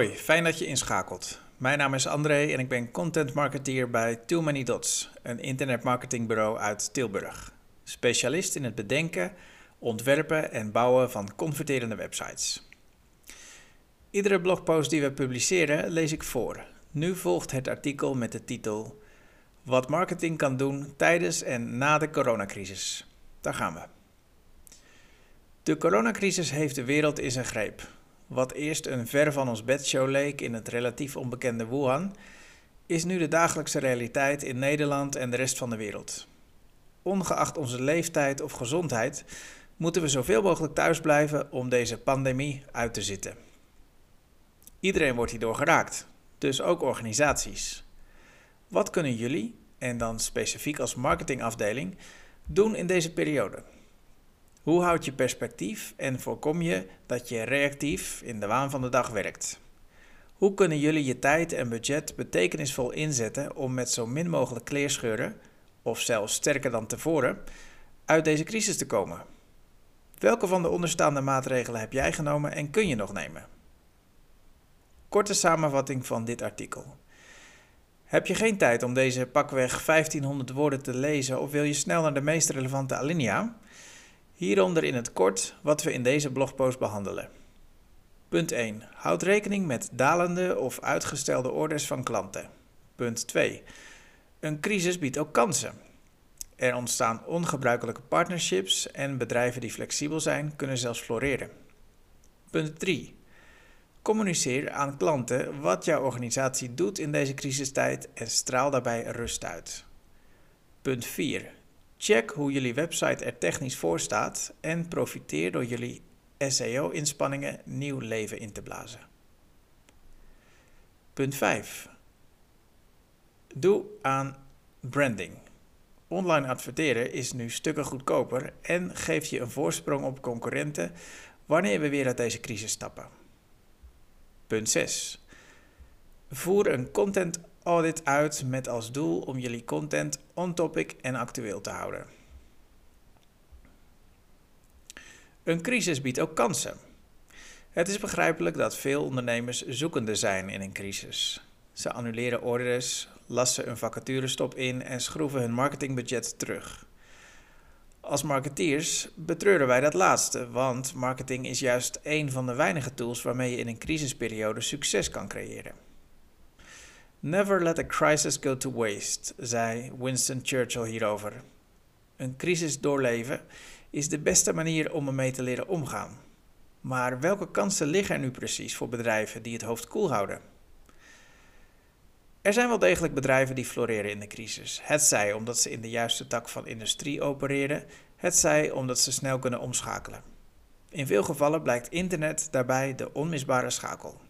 Hoi, fijn dat je inschakelt. Mijn naam is André en ik ben content marketeer bij Too Many Dots, een internetmarketingbureau uit Tilburg. Specialist in het bedenken, ontwerpen en bouwen van converterende websites. Iedere blogpost die we publiceren lees ik voor. Nu volgt het artikel met de titel Wat marketing kan doen tijdens en na de coronacrisis. Daar gaan we. De coronacrisis heeft de wereld in zijn greep. Wat eerst een ver van ons bedshow leek in het relatief onbekende Wuhan, is nu de dagelijkse realiteit in Nederland en de rest van de wereld. Ongeacht onze leeftijd of gezondheid, moeten we zoveel mogelijk thuis blijven om deze pandemie uit te zitten. Iedereen wordt hierdoor geraakt, dus ook organisaties. Wat kunnen jullie, en dan specifiek als marketingafdeling, doen in deze periode? Hoe houd je perspectief en voorkom je dat je reactief in de waan van de dag werkt? Hoe kunnen jullie je tijd en budget betekenisvol inzetten om met zo min mogelijk kleerscheuren, of zelfs sterker dan tevoren, uit deze crisis te komen? Welke van de onderstaande maatregelen heb jij genomen en kun je nog nemen? Korte samenvatting van dit artikel. Heb je geen tijd om deze pakweg 1500 woorden te lezen of wil je snel naar de meest relevante alinea? Hieronder in het kort wat we in deze blogpost behandelen. Punt 1. Houd rekening met dalende of uitgestelde orders van klanten. Punt 2. Een crisis biedt ook kansen. Er ontstaan ongebruikelijke partnerships en bedrijven die flexibel zijn kunnen zelfs floreren. Punt 3. Communiceer aan klanten wat jouw organisatie doet in deze crisistijd en straal daarbij rust uit. Punt 4. Check hoe jullie website er technisch voor staat en profiteer door jullie SEO-inspanningen nieuw leven in te blazen. Punt 5. Doe aan branding. Online adverteren is nu stukken goedkoper en geeft je een voorsprong op concurrenten wanneer we weer uit deze crisis stappen. Punt 6. Voer een content audit uit met als doel om jullie content on-topic en actueel te houden. Een crisis biedt ook kansen. Het is begrijpelijk dat veel ondernemers zoekende zijn in een crisis. Ze annuleren orders, lassen een vacaturestop in en schroeven hun marketingbudget terug. Als marketeers betreuren wij dat laatste, want marketing is juist een van de weinige tools waarmee je in een crisisperiode succes kan creëren. Never let a crisis go to waste, zei Winston Churchill hierover. Een crisis doorleven is de beste manier om ermee te leren omgaan. Maar welke kansen liggen er nu precies voor bedrijven die het hoofd koel houden? Er zijn wel degelijk bedrijven die floreren in de crisis. Het zij omdat ze in de juiste tak van industrie opereren, het zij omdat ze snel kunnen omschakelen. In veel gevallen blijkt internet daarbij de onmisbare schakel.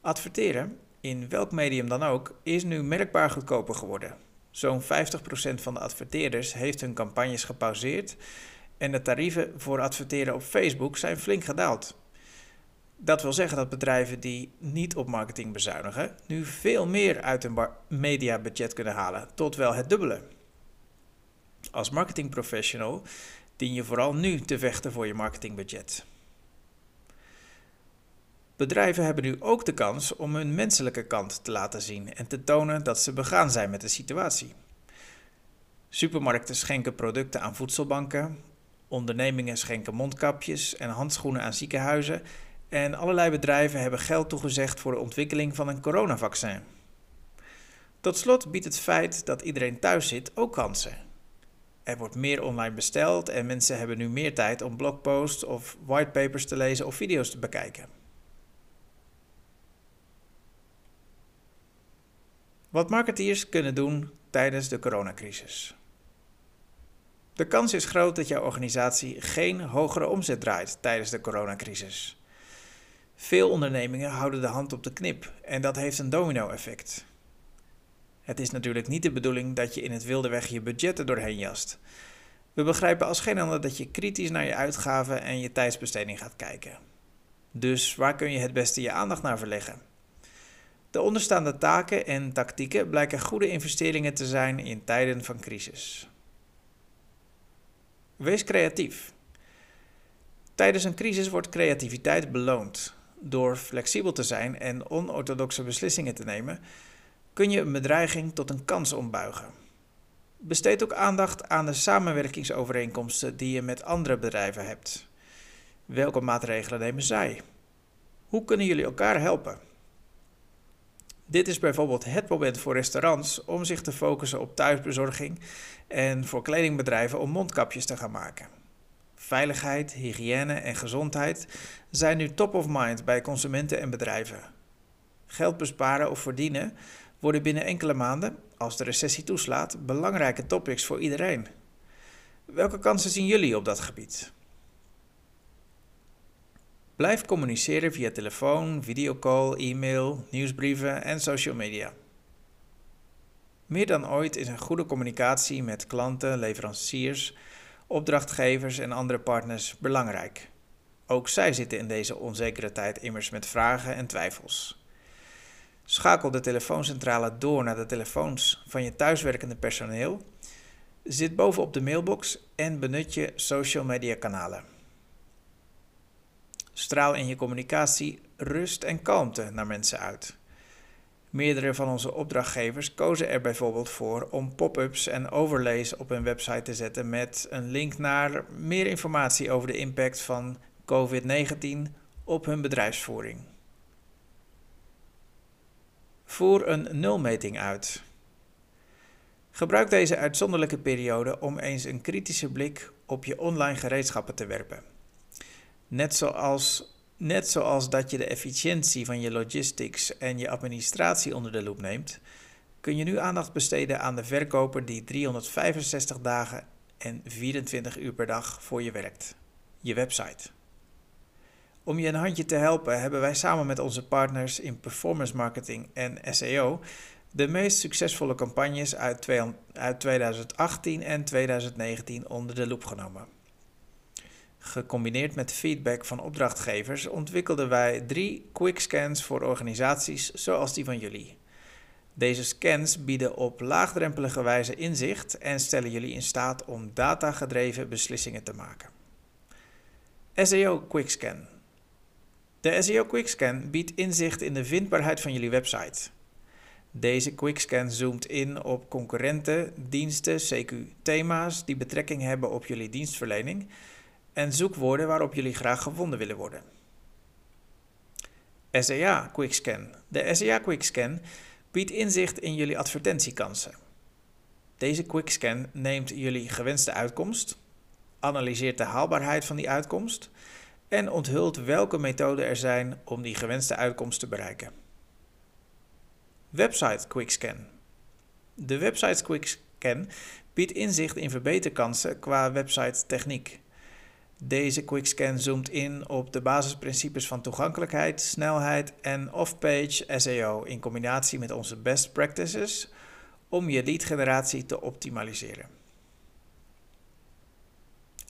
Adverteren in welk medium dan ook, is nu merkbaar goedkoper geworden. Zo'n 50% van de adverteerders heeft hun campagnes gepauzeerd en de tarieven voor adverteren op Facebook zijn flink gedaald. Dat wil zeggen dat bedrijven die niet op marketing bezuinigen, nu veel meer uit hun mediabudget kunnen halen, tot wel het dubbele. Als marketingprofessional dien je vooral nu te vechten voor je marketingbudget. Bedrijven hebben nu ook de kans om hun menselijke kant te laten zien en te tonen dat ze begaan zijn met de situatie. Supermarkten schenken producten aan voedselbanken, ondernemingen schenken mondkapjes en handschoenen aan ziekenhuizen en allerlei bedrijven hebben geld toegezegd voor de ontwikkeling van een coronavaccin. Tot slot biedt het feit dat iedereen thuis zit ook kansen. Er wordt meer online besteld en mensen hebben nu meer tijd om blogposts of whitepapers te lezen of video's te bekijken. Wat marketeers kunnen doen tijdens de coronacrisis. De kans is groot dat jouw organisatie geen hogere omzet draait tijdens de coronacrisis. Veel ondernemingen houden de hand op de knip en dat heeft een domino-effect. Het is natuurlijk niet de bedoeling dat je in het wilde weg je budgetten doorheen jast. We begrijpen als geen ander dat je kritisch naar je uitgaven en je tijdsbesteding gaat kijken. Dus waar kun je het beste je aandacht naar verleggen? De onderstaande taken en tactieken blijken goede investeringen te zijn in tijden van crisis. Wees creatief. Tijdens een crisis wordt creativiteit beloond. Door flexibel te zijn en onorthodoxe beslissingen te nemen, kun je een bedreiging tot een kans ombuigen. Besteed ook aandacht aan de samenwerkingsovereenkomsten die je met andere bedrijven hebt. Welke maatregelen nemen zij? Hoe kunnen jullie elkaar helpen? Dit is bijvoorbeeld het moment voor restaurants om zich te focussen op thuisbezorging en voor kledingbedrijven om mondkapjes te gaan maken. Veiligheid, hygiëne en gezondheid zijn nu top of mind bij consumenten en bedrijven. Geld besparen of verdienen worden binnen enkele maanden, als de recessie toeslaat, belangrijke topics voor iedereen. Welke kansen zien jullie op dat gebied? Blijf communiceren via telefoon, videocall, e-mail, nieuwsbrieven en social media. Meer dan ooit is een goede communicatie met klanten, leveranciers, opdrachtgevers en andere partners belangrijk. Ook zij zitten in deze onzekere tijd immers met vragen en twijfels. Schakel de telefooncentrale door naar de telefoons van je thuiswerkende personeel. Zit bovenop de mailbox en benut je social media kanalen. Straal in je communicatie rust en kalmte naar mensen uit. Meerdere van onze opdrachtgevers kozen er bijvoorbeeld voor om pop-ups en overlays op hun website te zetten met een link naar meer informatie over de impact van COVID-19 op hun bedrijfsvoering. Voer een nulmeting uit. Gebruik deze uitzonderlijke periode om eens een kritische blik op je online gereedschappen te werpen. Net zoals, net zoals dat je de efficiëntie van je logistics en je administratie onder de loep neemt, kun je nu aandacht besteden aan de verkoper die 365 dagen en 24 uur per dag voor je werkt, je website. Om je een handje te helpen hebben wij samen met onze partners in performance marketing en SEO de meest succesvolle campagnes uit 2018 en 2019 onder de loep genomen. Gecombineerd met feedback van opdrachtgevers ontwikkelden wij drie quickscans voor organisaties zoals die van jullie. Deze scans bieden op laagdrempelige wijze inzicht en stellen jullie in staat om datagedreven beslissingen te maken. SEO Quickscan. De SEO Quickscan biedt inzicht in de vindbaarheid van jullie website. Deze quickscan zoomt in op concurrenten, diensten, CQ, thema's die betrekking hebben op jullie dienstverlening en zoekwoorden waarop jullie graag gevonden willen worden. SEA Quickscan. De SEA Quickscan biedt inzicht in jullie advertentiekansen. Deze quickscan neemt jullie gewenste uitkomst, analyseert de haalbaarheid van die uitkomst en onthult welke methoden er zijn om die gewenste uitkomst te bereiken. Website Quickscan. De Website Quickscan biedt inzicht in verbeterkansen qua website techniek. Deze quickscan zoomt in op de basisprincipes van toegankelijkheid, snelheid en off-page SEO in combinatie met onze best practices om je leadgeneratie te optimaliseren.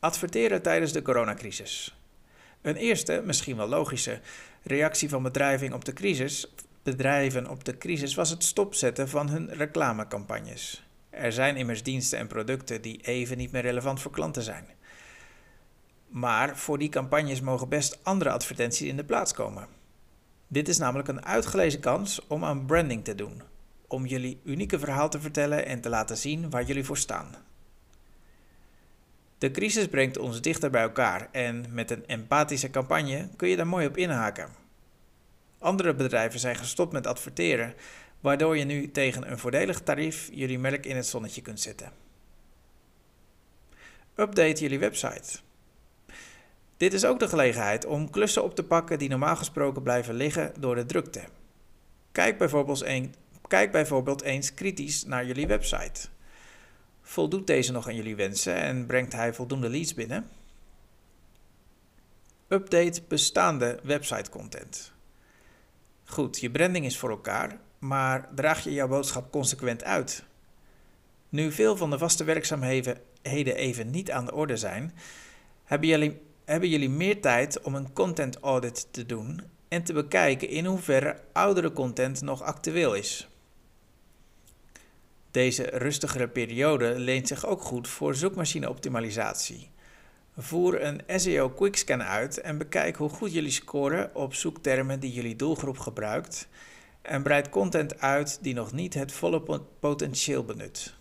Adverteren tijdens de coronacrisis. Een eerste, misschien wel logische, reactie van bedrijven op de crisis, bedrijven op de crisis was het stopzetten van hun reclamecampagnes. Er zijn immers diensten en producten die even niet meer relevant voor klanten zijn. Maar voor die campagnes mogen best andere advertenties in de plaats komen. Dit is namelijk een uitgelezen kans om aan branding te doen, om jullie unieke verhaal te vertellen en te laten zien waar jullie voor staan. De crisis brengt ons dichter bij elkaar en met een empathische campagne kun je daar mooi op inhaken. Andere bedrijven zijn gestopt met adverteren, waardoor je nu tegen een voordelig tarief jullie merk in het zonnetje kunt zetten. Update jullie website. Dit is ook de gelegenheid om klussen op te pakken die normaal gesproken blijven liggen door de drukte. Kijk bijvoorbeeld, een, kijk bijvoorbeeld eens kritisch naar jullie website. Voldoet deze nog aan jullie wensen en brengt hij voldoende leads binnen? Update bestaande website content. Goed, je branding is voor elkaar, maar draag je jouw boodschap consequent uit? Nu veel van de vaste werkzaamheden even niet aan de orde zijn, hebben jullie hebben jullie meer tijd om een content audit te doen en te bekijken in hoeverre oudere content nog actueel is. Deze rustigere periode leent zich ook goed voor zoekmachine-optimalisatie. Voer een SEO Quickscan uit en bekijk hoe goed jullie scoren op zoektermen die jullie doelgroep gebruikt en breid content uit die nog niet het volle potentieel benut.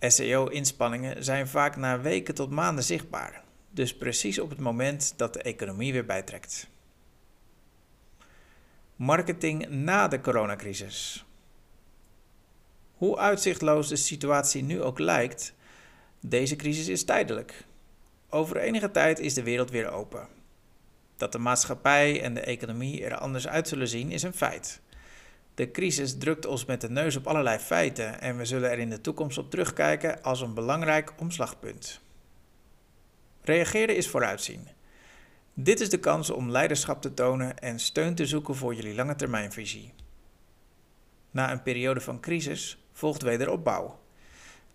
SEO-inspanningen zijn vaak na weken tot maanden zichtbaar, dus precies op het moment dat de economie weer bijtrekt. Marketing na de coronacrisis. Hoe uitzichtloos de situatie nu ook lijkt, deze crisis is tijdelijk. Over enige tijd is de wereld weer open. Dat de maatschappij en de economie er anders uit zullen zien is een feit. De crisis drukt ons met de neus op allerlei feiten en we zullen er in de toekomst op terugkijken als een belangrijk omslagpunt. Reageren is vooruitzien. Dit is de kans om leiderschap te tonen en steun te zoeken voor jullie lange termijnvisie. Na een periode van crisis volgt wederopbouw.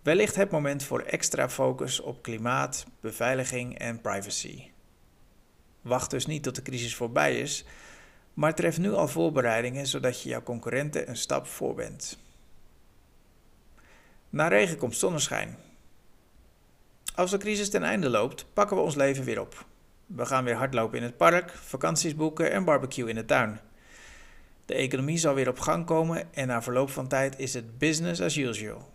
Wellicht het moment voor extra focus op klimaat, beveiliging en privacy. Wacht dus niet tot de crisis voorbij is, maar tref nu al voorbereidingen zodat je jouw concurrenten een stap voor bent. Na regen komt zonneschijn. Als de crisis ten einde loopt, pakken we ons leven weer op. We gaan weer hardlopen in het park, vakanties boeken en barbecue in de tuin. De economie zal weer op gang komen en na verloop van tijd is het business as usual.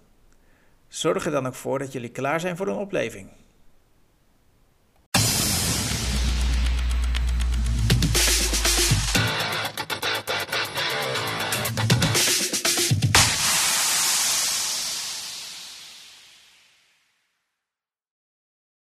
Zorg er dan ook voor dat jullie klaar zijn voor een opleving.